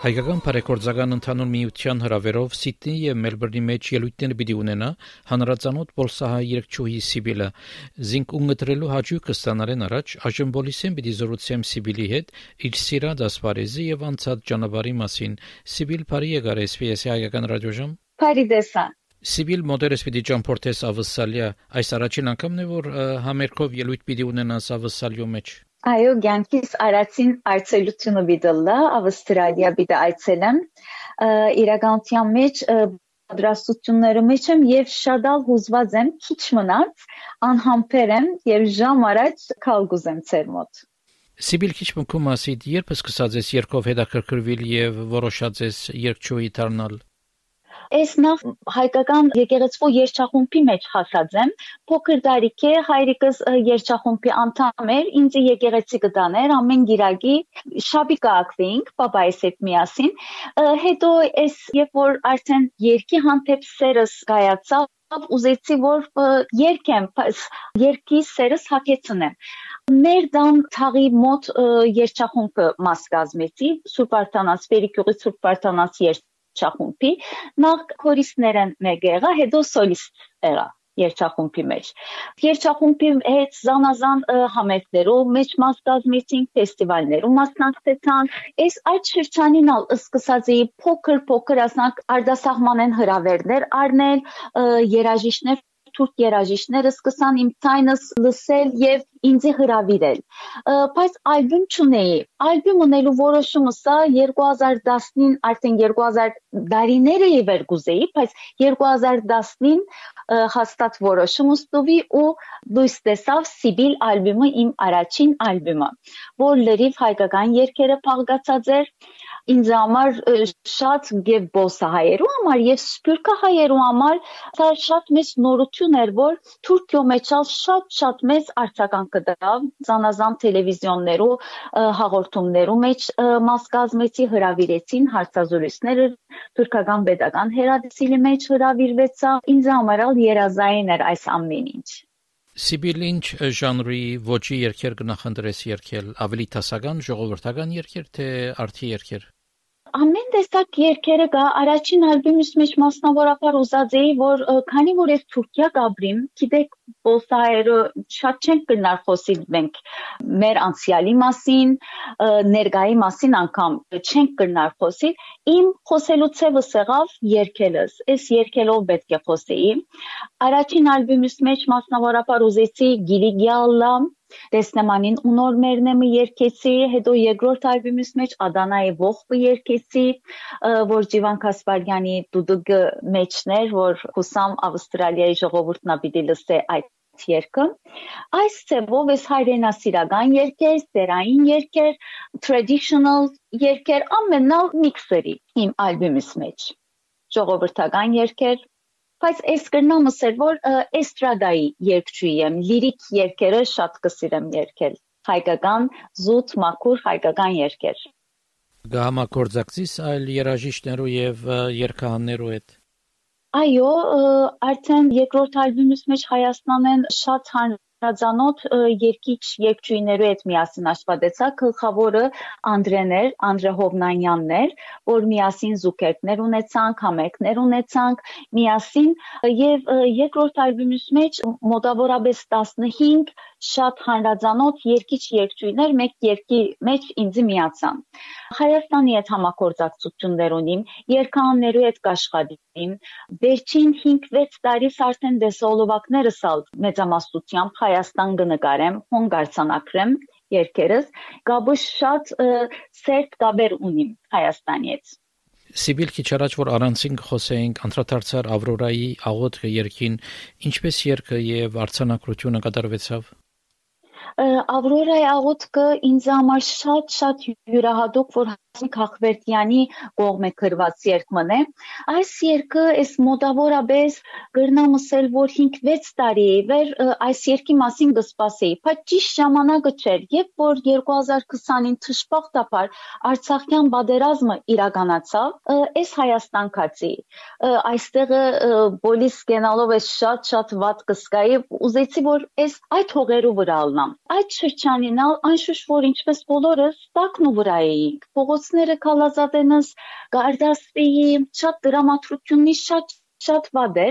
Հայկական բարեգործական ընդհանուր միության հրավերով Սիդնեի եւ Մելբուրնի մեջ ելույթներ պիտի ունենա հանրացանոթ բոլսահա երկչուհի Սիբիլը զինք ունգտրելու հաջուկը ստանալեն առաջ այժմ բոլիսեն պիտի զրուցեմ Սիբիլի հետ իր սիրած ասպարեզի եւ անցած ճանապարհի մասին Սիբիլ Փարի եկար SPS-ի հայկական ռադիոժամ Փարի դեսա Սիբիլ մոդերս պիտի ճամփորդես ավսալիա այս առաջին անգամն է որ համերկով ելույթ պիտի ունենաս ավսալյո մեջ Այո, ցանկիս արածին այցելությունը բիդլա Ավստրալիա բիդ այցելեմ իրականության մեջ պատրաստությունների մեջ եմ եւ շադալ հուզված եմ քիչ մնաց անհամբեր եմ եւ ժամ առաջ կալ գուզեմ ծեր մոտ Սիբիլ քիչ մնքում ասիդ երբ սկսած ես երկով հետաքրքրվել եւ որոշած ես երկչոյի դառնալ Այս նախ հայկական եկեղեցու երգչախումբի մեջ հասած եմ։ Փոքր տարիք է հայրիկս երգչախումբի անդամ էր, ինձ եկեղեցի կտաներ ամեն գիրակի շաբի կակվեինք պապայիս հետ միասին։ Հետո այս երբ որ արդեն երկի հանդեպ սերս կայացավ ուզեցի որ երկեմ, երկի սերս հակեցնեմ մեր դան թաղի մոտ երջախումբը մաս կազմեցի Սուրբ Արտանաց Վերիկյուղի Սուրբ Արտանաց երջ երգչախումբի նախ կորիստներն մեկ եղա, հետո սոլիստ եղա երգչախումբի մեջ։ Երգչախումբի հետ զանազան համերգներով մեջ մաս կազմեցինք, ֆեստիվալներում մասնակցեցան։ Այս այդ շրջանին ալ սկսած էի փոքր-փոքր ասանք արդասահմանեն հրավերներ առնել, երաժիշտներ թուրք երաժիշտները սկսան իմ ցայնս լսել եւ ինձ հրավիրել։ Բայց ալբոմ չունեի։ Ալբոմ ունելու որոշումը սա 2010-ին, արդեն 2000 դարիները եւեր գուզեի, բայց 2010-ին հաստատ որոշում ստուվի ու լույս տեսավ Սիբիլ ալբոմը իմ առաջին ալբոմը, որ լրիվ հայկական երգերը փաղկացած էր ինձ համար շատ եւ բոսահայերու համար եւ սփյուռքահայերու համար սա շատ մեծ նորություն էր որ Թուրքիո մեջ շատ շատ մեծ արձական կդավ զանազան տելևիզիոններու հաղորդումներու մեջ մաս կազմեցի հրավիրեցին հարցազրույցները թուրքական pedagogan հերադիսիլի մեջ հրավիրվեցա ինձ համար ալ երազային էր այս ամեն ինչ Սիբիլ ինչ ժանրի ոճի երգեր կնախընտրես երգել ավելի տասական ժողովրդական երգեր թե արթի երգեր ամեն տեսակ երգերը կա առաջին ալբոմից մեջ մասնավորապես ուզած էի որ քանի որ ես Թուրքիա կաբրիմ գիտեք բոսայերը շատ չենք կնար խոսիլ մենք մեր անցյալի մասին ներգայի մասին անգամ չենք կնար խոսիլ իմ խոսելու ցևը սեղավ երգելս այս երգելով պետք է խոսեի առաջին ալբոմից մեջ մասնավորապես ուզեցի Գիլիգյալլա Տեսնեմանին ունոր մերնեմը երկեցի, հետո երկրորդ ալբոմից մեջ Ադանայի ողբը երկեցի, որ Ջիվան Կասպարյանի դուդուգը մեջներ, որ հուսամ Ավստրալիայի ժողովուրդն ապիտի լսե այդ երկը այս ծևով էս հայրենասիրական երկեր, սերային երկեր, traditional երկեր ամենալ միքսերի իմ ալբոմից մեջ ժողովրդական երկեր բայց այս կրնամս էր որ էստրադայի երգչուհի եմ լիրիկ երգերը շատ կսիրեմ երգել. Հայկական զուտ մաքուր հայկական երգեր Գահամակորձակցիս այլ երաժիշտներու եւ երգահաններու հետ Այո, արդեն երկրորդ ալբոմից մեջ Հայաստանեն շատ հան Հրաձանոթ երկիչ երկչույներու հետ միասին աշխատեցա գլխավորը Անդրեն էր, Անդրե Հովնանյանն էր, որ միասին զուգերտներ ունեցանք, համերգներ ունեցանք, միասին եւ երկրորդ ալբոմից մեջ մոտավորապես 15 շատ հանրազանոթ երկիչ երկչույներ մեկ երկի մեջ ինձ միացան։ Հայաստանի հետ համագործակցություններ ունիմ, երկհաններու հետ կաշխատիմ։ Վերջին 5-6 տարիս արդեն դեսոլովակները սալ մեծամասնությամբ Հայաստան կնկարեմ, հոն գարցանակրեմ երկերս, գաբը շատ սերտ գաբեր ունիմ Հայաստանի հետ։ Սիբիլ քիչ առաջ որ առանցին խոսեինք անդրադարձար Ավրորայի աղոթքը երկին ինչպես երկը եւ արցանակրությունը կատարվեցավ Ավրորայի աղոթքը ինձ համար շատ-շատ յուրահատուկ որ Հասմիկ Ախվերդյանի կողմէ գրված երգմն է։ Այս երգը էս մոտավորապես գրնամ ասել, որ 5-6 տարի է վեր այս երգի մասին կսպասեի, բայց ճիշտ ժամանակը չէր, երբ որ 2020-ին թշպախտաբար Արցախյան պատերազմը իրականացավ, էս Հայաստան կացի։ Այստեղը բոլիս գնալով էս շատ-շատ վատ կսկայի, ուզեցի որ էս այդ հողերու վրա ալնամ։ Այդ շրջանին անշուշտ որ ինչպես բոլորս տակնու վրա էինք։ Փողոց փողոցները քալազատենս գարդասվեի շատ դրամատրություննի շատ շատ վատ էր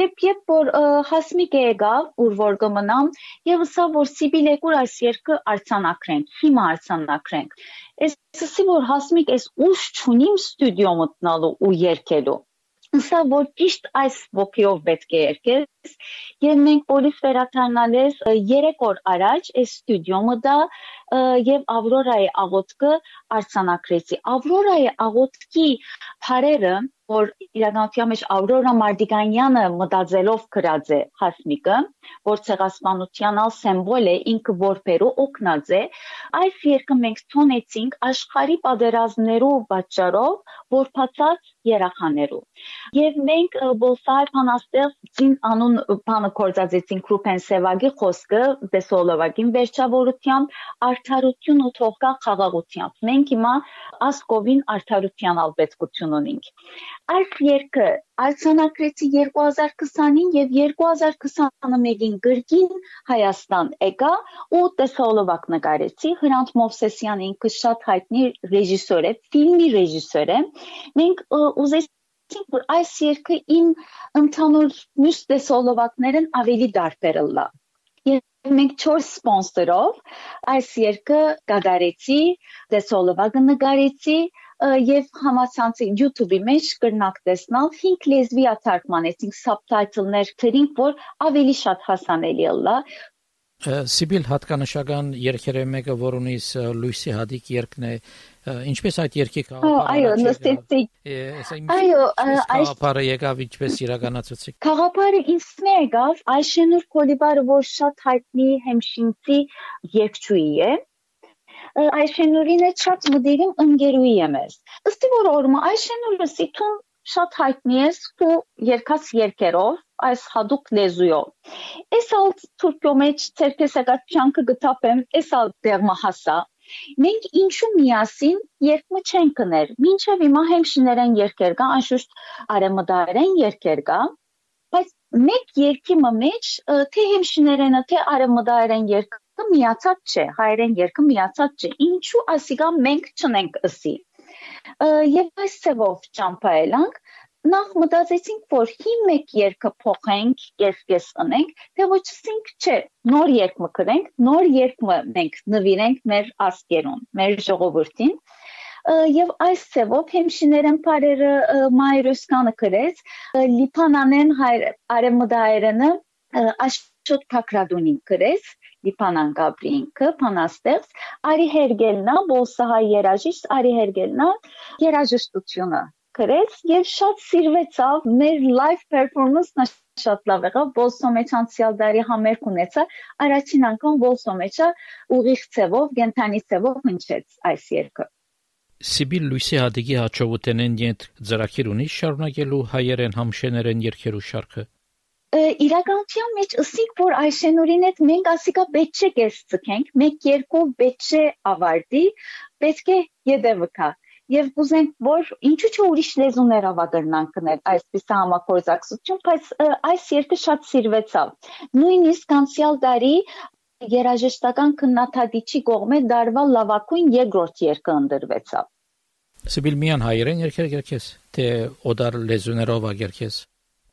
երբ երբ որ հասմիկ եկավ ուր որ կմնամ եւ ասա որ սիբիլ եկուր այս երկը արցանակրենք հիմա արցանակրենք այսսի որ հասմիկ այս ուշ չունիմ ստուդիո մտնալու ու երկելու Սա որ ճիշտ այս ոգիով պետք է երկես եւ մենք պոլիս վերականգնալես 3 օր առաջ այս ստուդիոմը դա եւ Ավրորայի աղոթքը արցանակրեցի Ավրորայի աղոթքի բարերը որ իրականության մեջ Ավրորա Մարդիկանյանը մտածելով գրած է հասմիկը, որ ցեղասպանության ալ սիմվոլ է ինքը որբերու օգնած է, այս երկը մենք ցոնեցինք աշխարհի պատերազմներով պատճառով որփացած երախաներու։ Եվ մենք բոլսայ փանաստեղ ցին անուն բանը կորցածեցին Կրուպեն Սևագի խոսքը Դեսոլովակին վերջավորությամբ արդարություն ու թողկա խաղաղությամբ։ Մենք հիմա ասկովին արդարության ալ պետքություն ունենք։ Այս երգը արձանագրեցի 2020-ին եւ 2021-ին գրքին Հայաստան եկա ու տեսոլովակ նկարեցի Հրանտ Մովսեսյանը ինքը շատ հայտնի ռեժիսոր է, ֆիլմի ռեժիսոր է։ Մենք ուզեցինք որ այս երգը ին ընդհանուր մյուս տեսոլովակներն ավելի դարբեր լա մենք 4 սպոնսորով այս երկը կատարեցի, դեսոլովակը նկարեցի, եւ համացանցի YouTube-ի մեջ կրնակ տեսնալ 5 լեզվի աթարգմանեցինք subtitle-ներ թրինք, որ ավելի շատ հասանելի լա։ Սիբիլ հատկանշական երկերը մեկը, որ ունիս Լուիսի Հադիկ երկն է, ինչպես այդ երկի քաղաքը Այո, նստեցի։ Այո, այս քաղաքը եկավ ինչպես իրականացուցիկ։ Քաղաքը ինձ եկավ Այշենուր Կոլիբարը, որ շատ հայտնի հեմշինցի երկչուի է, Այշենուրին է շատ մդերիմ ընկերուի եմ ես։ Ըստի որ օրմա Այշենուրը սիթուն շատ հայտնի ես ու երկած երկերով այս հadoop լեզուով։ Էս ալ թուրքո մեջ ցերկեսակած չանքը գտապեմ, էս ալ դերմա հասա։ Մենք ինչու միասին երկմը չենք կներ։ Մինչև հիմա հեմշիներեն երկեր կա, անշուշտ արեմդարեն երկեր կա, բայց մեկ երկի մեջ թե հեմշիներենը թե արեմդարեն երկ միացած չէ, հայերեն երգը միացած չէ։ Ինչու ասիկա մենք չնենք ըսի։ Եվ այս ծևով ճամփայելանք նախ մտածեցինք, որ հին մեկ երկը փոխենք, կես-կես անենք, թե ոչ ասենք չէ, նոր երկ մկրենք, նոր երկ մենք նվիրենք մեր ասկերուն, մեր ժողովրդին եւ այս ծևով հեմշիներեն բարերը մայրոսկանը գրեց լիփանանեն հայր արեմդայերենը աշոտ փակրադունին գրեց Լիփանան Գաբրինքը փանաստեղծ Արի Հերգելնա Բոլսահայ երաժիշտ Արի Հերգելնա երաժշտությունը գրեց եւ շատ սիրվեցավ մեր live performance-ն շատ լավ եղավ Բոլսո մեջ անցյալ դարի համերգ ունեցա առաջին անգամ Բոլսո մեջը ուղիղ ցևով գենթանի ցևով հնչեց այս երգը Սիբիլ Լուիսի հադիգի հաճողութենեն յետ ծրակիր ունի շարունակելու հայերեն համշեներեն երկերու շարքը իրականության մեջ ըսիկ որ Այշենուրին հետ մենք ասիկա պետք չէ կես ցկենք, մեկ երկու պետք չէ ավարտի, պետք է յետևկա եւ կուզենք որ ինչու՞ չէ ուրիշ լեզուներ ավագրնանք կնել այսպես համակորձակցություն, բայց այս երկը շատ սիրվեցավ։ Նույնիսկ անցյալ տարի երաժշտական քննադատիչի կողմէ դարվա լավակույն երկրորդ երկը ընդրվեցավ։ Սիբիլ միան հայերեն երկեր երկես, թե օդար լեզուներով ագերքես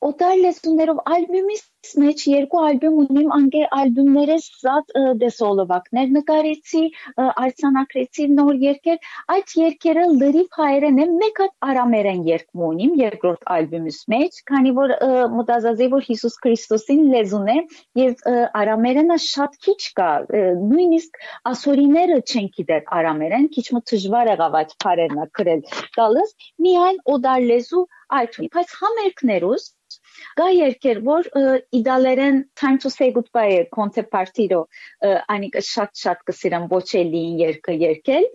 օտար լեզուներով ալբյումից մեջ երկու ալբոմ ունիմ, անգե ալբոմներս զատ դեսոլովակներ նկարեցի, արձանագրեցի նոր երկեր, այդ երկերը լրիվ հայերեն են, մեկ հատ արամերեն երգ ունիմ երկրորդ ալբոմից մեջ, քանի որ մտածածի որ Հիսուս Քրիստոսին լեզուն է եւ արամերենը շատ քիչ կա, նույնիսկ ասորիները չեն գիտեր արամերեն, քիչ մը դժվար եղավ այդ բառերն գրել տալս, միայն օդար լեզու այդ, բայց համերգներուս Գա երկեր, որ իդալերեն time to say goodbye concept party-րո անիկը շատ-շատ կսիրեմ ոչելին երկը երկել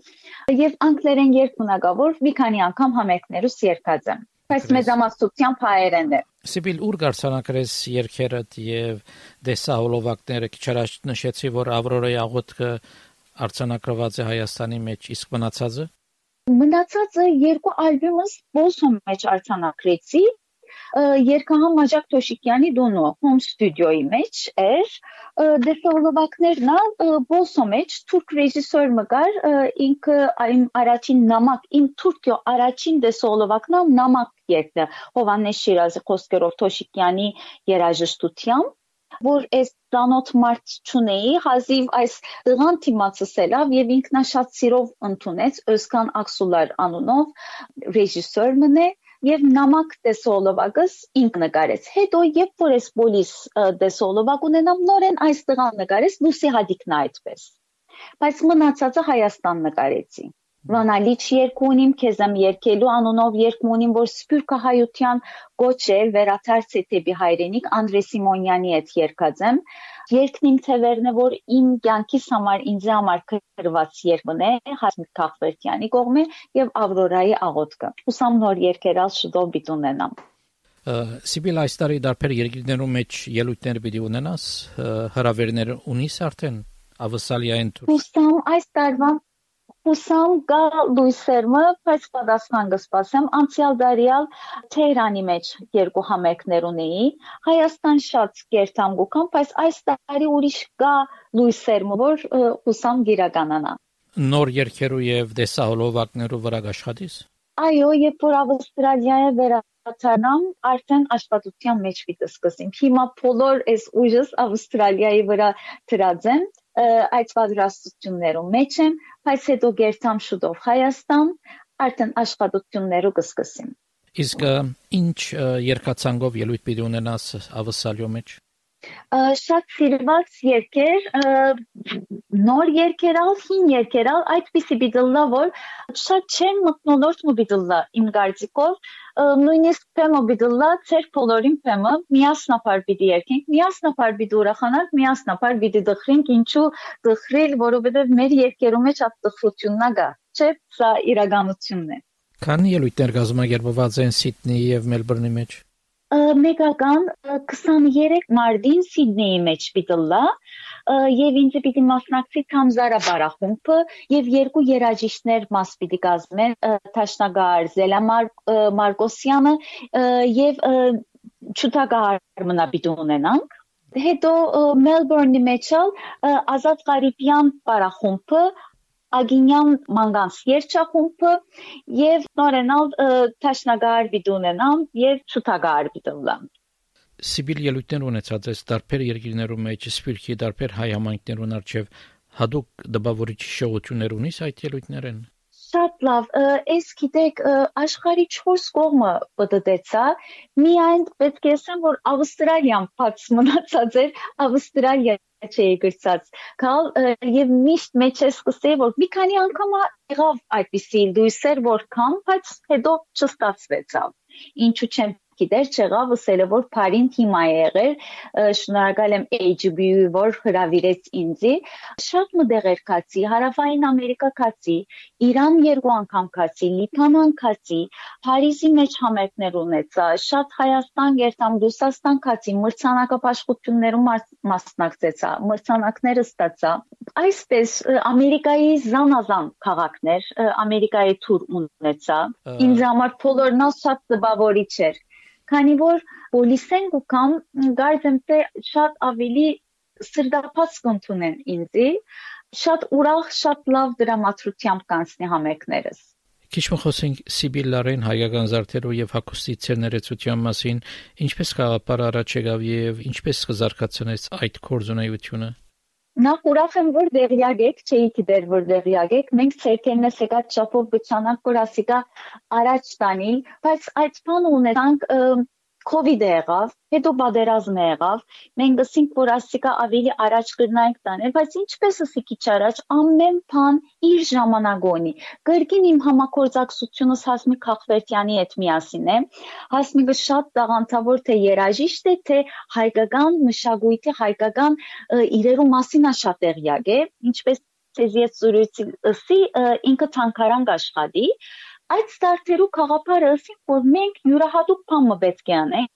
եւ անգլերեն երկ ունագա, որ մի քանի անգամ համերգներուս երկած եմ բայց մեծամասնությամբ հայերեն է Սիբիլ ուր գարցանակրես երկերդ եւ դեսահոլովակները քիչ առաջ նշեցի որ Ավրորայի աղոթքը արցանակրված է Հայաստանի մեջ իսկ մնացածը Մնացածը երկու ալբոմս Բոլսոն մեջ արցանակրեցի երկհան Մաջակ Թոշիկյանի դոնո հոմ ստուդիոյի մեջ էր դեֆոլովակներն բոսո մեջ թուրք ռեժիսոր մգար ինքը այն առաջին նամակ իմ թուրքիո առաջին դեսոլովակն նամակ երկը Հովանես Շիրազի խոսքերով Թոշիկյանի երաժշտությամբ որ այս ծանոթ մարդ չունեի, հազիվ այս տղան թիմացսելավ եւ ինքնաշատ սիրով ընդունեց Özkan Aksular անունով ռեժիսոր մնե եւ նամակ տեսոլովակս ինք նկարեց։ Հետո երբ որ ես պոլիս տեսոլովակ ունենամ նորեն այս տղան նկարեց լուսի հադիկն այդպես։ Բայց մնացածը Հայաստան նկարեցի։ Ռոնալիչ երկու ունիմ, քեզեմ երկելու անունով երկու ունիմ, որ Սփյուռքը հայության գոչ է վերաթարցի տեպի հայրենիք Անդրե Սիմոնյանի հետ երկած եմ։ Երկն իմ թևերն է, որ իմ կյանքիս համար ինձ համար գրված երկն է Հասմիկ Քաղվերտյանի կողմը եւ Ավրորայի աղոթքը։ Ուսամ նոր երկերալ շուտով պիտի ունենամ։ Սիբիլ այս տարի դարբեր երկրներում մեջ ելույթներ պիտի ունենաս, հրավերներ ունիս արդեն ավսալիային դուրս։ Ուսամ այս տարվա Հուսամ գա լույսերմը, բայց պատասխան կսպասեմ, անցյալ դարյալ Թեհրանի մեջ երկու համերգներ ունեի, Հայաստան շատ կերտամ գուքամ, բայց այս տարի ուրիշ գա լույսերմը, որ հուսամ գիրականանա։ Նոր երկերու եւ դեսահոլովակներու վրա աշխատիս։ Այո, երբ որ Ավստրալիայը վերադառնամ, արդեն աշխատության մեջ պիտի սկսեմ։ Հիմա բոլոր այս ուժս Ավստրալիայի վրա դրած եմ այդ պատրաստություններում մեջ եմ, բայց հետո գերտամ շուտով Հայաստան, արդեն աշխատություններով կսկսեմ։ Իսկ ինչ երկացանգով ելույթ պիտի ունենաս ավսալյո մեջ շատ սիրված երկեր, նոր երկերալ, հին երկերալ, այդպիսի բիդլլա, որ շատ չեն մտնոլորտ ու բիդլլա իմ գարձիկով, նույնիսկ փեմը բիդլլա, ծեր բոլորին փեմը միասնապար պիտի երկենք, միասնապար պիտի ուրախանանք, միասնապար պիտի դխրենք, ինչու դխրել, որովհետև մեր երկերում մեջ այդ դխրությունն կա, չէ՞, սա իրականությունն է։ Քանի ելույթներ կազմակերպված են Սիդնեի եւ Մելբուրնի մեջ մեգական 23 մարտին Սիդնեի մեջ պիտլա եւ ինձ պիտի մասնակցի Թամզարա բարախումբը եւ երկու երաժիշտներ մաս պիտի կազմեն Թաշնագար Զելա Մարկոսյանը եւ Չուտագար մնա պիտի ունենանք հետո Մելբուրնի մեջալ Ազատ Ղարիբյան բարախումբը Ագինյան մանգանց երջախումբը եւ նորենալ տաշնագար բիդունենամ եւ շուտագար բիդունլամ Սիբիլ ելույթներ ունեցած է դարբեր երկիրներում մեջ սպիրքի դարբեր հայ համայնքներուն արչեւ հadoop դպավորիչ շողություններ ունիս այդ ելույթներեն Շատ լավ, այս գիտեք աշխարհի 4 կողմը պատտեցա, միայն պետք է ասեմ, որ Ավստրալիան բաց մնացած էր, Ավստրալիա չէի գրծած կալ եւ միշտ մեջ է սկսել որ մի քանի անգամ եղավ այդպիսի լույսեր որ կամ բայց հետո չստացվեցավ ինչու չեմ գիտեր չեղավ ասելը որ Փարին հիմա է եղել շնորհակալ եմ HBO-ի որ հրավիրեց ինձի շատ մտեղեր կացի հարավային Ամերիկա կացի Իրան երկու անգամ կացի Լիբանան կացի Փարիզի մեջ համերգներ ունեցա շատ Հայաստան երթամ Ռուսաստան կացի մրցանակապաշխություններում մասնակցեցա մրցանակները ստացա այսպես Ամերիկայի զանազան քաղաքներ Ամերիկայի թուր ունեցա ինձ համար բոլորն շատ զբաղորիչ էր քանի որ պոլիսեն գուքամ գարձեմ թե շատ ավելի սրդապած կընդունեն ինձի շատ ուրախ շատ լավ դրամատրությամբ կանցնի համերգներս Քիչ մխոսենք Սիբիլլարեն հայկական զարդերով եւ հակոստի ցերներեցության մասին, ինչպես խաղապար առաջ եկավ եւ ինչպես կզարգացնես այդ կորզունայությունը։ Նախ ուրախ եմ, որ դեղյակ եք, չէի գիտեր, որ դեղյակ եք։ Մենք ցերկենս եկած չափով գճանանք, որ ասիկա առաջ տանի, բայց այդ բանը ունենանք Քովիդը եղավ, հետո պատերազմը եղավ, մենք գսինք, որ ասիկա ավելի առաջ կրնայինք տանել, բայց ինչպես ասի քիչ առաջ ամեն բան իր ժամանակոնի։ Գրքին իմ համակորձակցությունս Հասմիկ Խախվերտյանի հետ միասին է։ Հասմիկը շատ տաղանդավոր թե երաժիշտ է, թե հայկական մշակույթի, հայկական իրերու մասին է շատ տեղյակ է, ինչպես ես զրույցի ըսի ինքը ցանկարան աշխատի այդ ստարտերու խաղապարը որ մենք յուրահատուկ բան պետք է անենք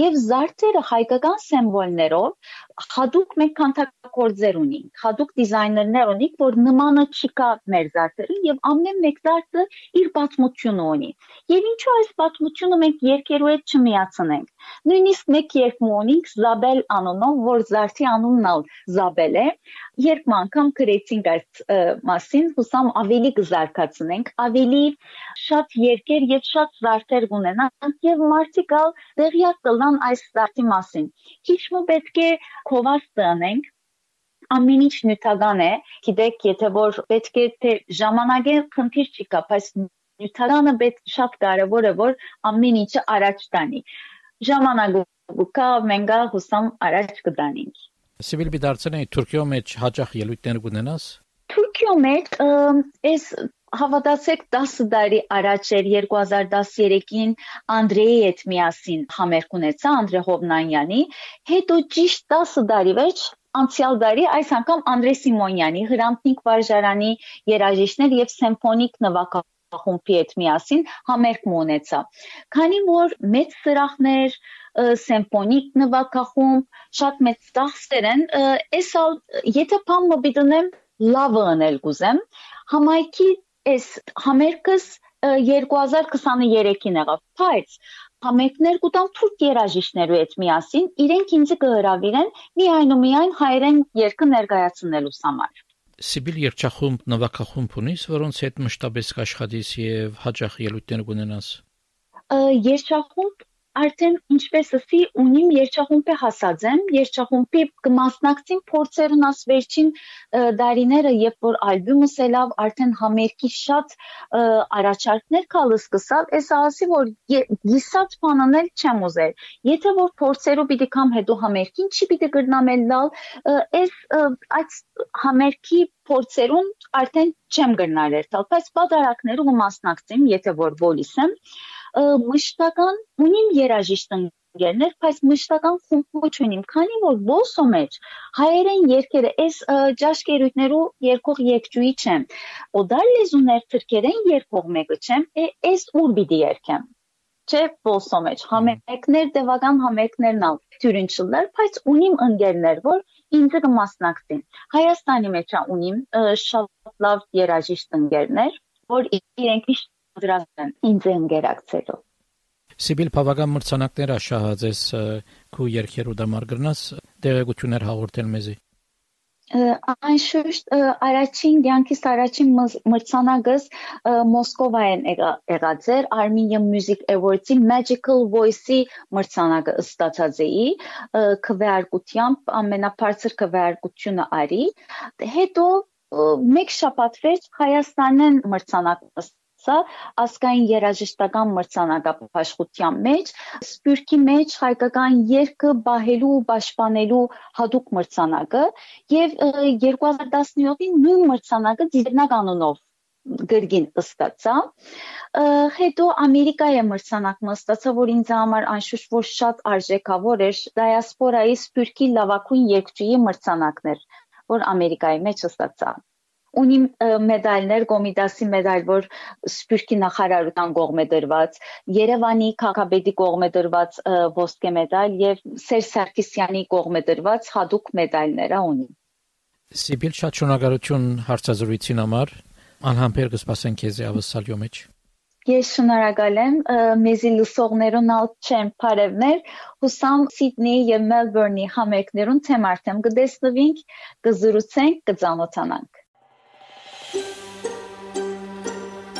եւ զարդերը հայկական սիմվոլներով հadoop մենք քանթակորձեր ունենք, հadoop դիզայներներ ունենք, որ նմանը չկա մեր զարդերին եւ ամեն մեկ զարդը իր պատմությունը ունի։ Եվ ինչու այս պատմությունը մենք երկերու հետ չմիացնենք։ Նույնիսկ մեկ երգ ունենք Զաբել անունով, որ զարդի անունն ալ Զաբել է, երբ անգամ գրեցինք այս մասին, հուսամ ավելի կզարգացնենք, ավելի շատ երկեր եւ շատ զարդեր ունենանք եւ մարդիկ ալ դեղյակ կլան այս զարդի մասին։ մը պետք է քովաս տնենք ամեն ինչ նյութական է գիտեք եթե որ պետք է թե ժամանակը խնդիր չի կա բայց նյութականը պետք շատ կարևոր է որ ամեն ինչը առաջ տանի ժամանակը կա մենք հուսամ առաջ կդանենք Սիվիլ բիդարցնեի Թուրքիո մեջ հաջող ելույթներ կունենաս Թուրքիո մեջ այս հավատացեք 10 տարի առաջ էր 2013-ին Անդրեի հետ միասին համերգ ունեցա Անդրե Հովնանյանի, հետո ճիշտ 10 տարի վերջ անցյալ տարի այս անգամ Անդրե Սիմոնյանի Հրանտնիկ վարժարանի երաժիշտներ եւ սիմֆոնիկ նվագախումբի հետ միասին համերգ ունեցա։ Քանի որ մեծ սրահներ սիմֆոնիկ նվագախումբ շատ մեծ ծախսեր են, այսալ եթե բան մոբիտնեմ լավը անել կուզեմ, համայնքի այս համերգս 2023-ին եղավ, բայց համերգներ կուտան թուրք երաժիշտներու հետ միասին, իրենք ինձ կհրավիրեն միայն ու միայն հայերեն երգը ներկայացնելու համար։ Սիբիլ երջախումբ նվագախումբ ունիս, որոնց հետ մշտապես կաշխատես եւ հաջող ելույթներ կունենաս։ Երջախումբ արդեն ինչպես ասի ունիմ երջախումբի հասած եմ երջախումբի կմասնակցին փորձերն աս վերջին դարիները երբ որ ալբոմս ելավ արդեն համերգի շատ առաջարկներ կալը սկսավ այս ասի որ գիսած բանանել չեմ ուզել եթե որ փորձերով պիտի կամ հետո համերգին չի պիտի գրնամել լալ այս այդ համերգի փորձերուն արդեն չեմ գրնարել բայց պատարակներով մասնակցեմ եթե որ վոլիս եմ մշտական ունիմ երաժիշտ ընկերներ, բայց մշտական խումբ չունիմ, քանի որ ոսո մեջ հայերեն երկերը այս ճաշկերույթներու երկող երկջուի չեմ։ Օդար լեզուներ թրքերեն երկող մեկը չեմ, այս ուր պիտի երկեմ չէ ոսո մեջ համերգներ դեվական համերգներն ալ թյուրինչլներ բայց ունիմ ընկերներ որ ինձ կմասնակցին հայաստանի մեջ ունիմ շատ լավ երաժիշտ ընկերներ որ իրենք միշտ պատրաստ են ինձ ընկերակցելու։ Սիբիլ բավական մրցանակներ աշահածես քու երկերու դամար գրնաս դեղեցություններ հաղորդել մեզի։ Անշուշտ առաջին ցանկիս առաջին մրցանակս Մոսկովայեն եղած էր Armenian Music Awards-ի Magical Voice-ի մրցանակը ստացած էի քվեարկությամբ ամենաբարձր քվեարկությունը արի հետո մեկ շաբաթ վերջ Հայաստանեն մրցանակ ստացա ասկային երաժշտական մրցանակապաշխության մեջ, Սպյուրքի մեջ հայկական երգը բահելու ու պաշտպանելու հadoop մրցանակը եւ 2017-ին նույն մրցանակը Ձիրնակ անունով գրգին ստացա հետո ամերիկայի մրցանակը ստացա որ ինձ համար անշուշտ որ շատ արժեքավոր էր դիասպորայի սպյուրքի լավագույն երգչուհի մրցանակներ որ ամերիկայի մեջ ստացա ունի մեդալներ, Կոմիտասի մեդալ, որ Սպյուրքի նախարարության կողմ է դրված, Երևանի քաղաքապետի կողմ է դրված ոսկե մեդալ եւ Սերժ Սարգսյանի կողմ է դրված հadoop մեդալները ունի։ Սիբիլ շատ շնորհակալություն հարցազրույցին համար։ Անհամբեր կսպասենք քեզ ավսալյո մեջ։ Ես շնորհակալ եմ մեզի լսողներուն ալ չեմ բարևներ հուսամ Սիդնեի եւ Մելբուրնի համերգներուն թեմ արդեն կդեսնվենք, կզրուցենք, կծանոթանանք։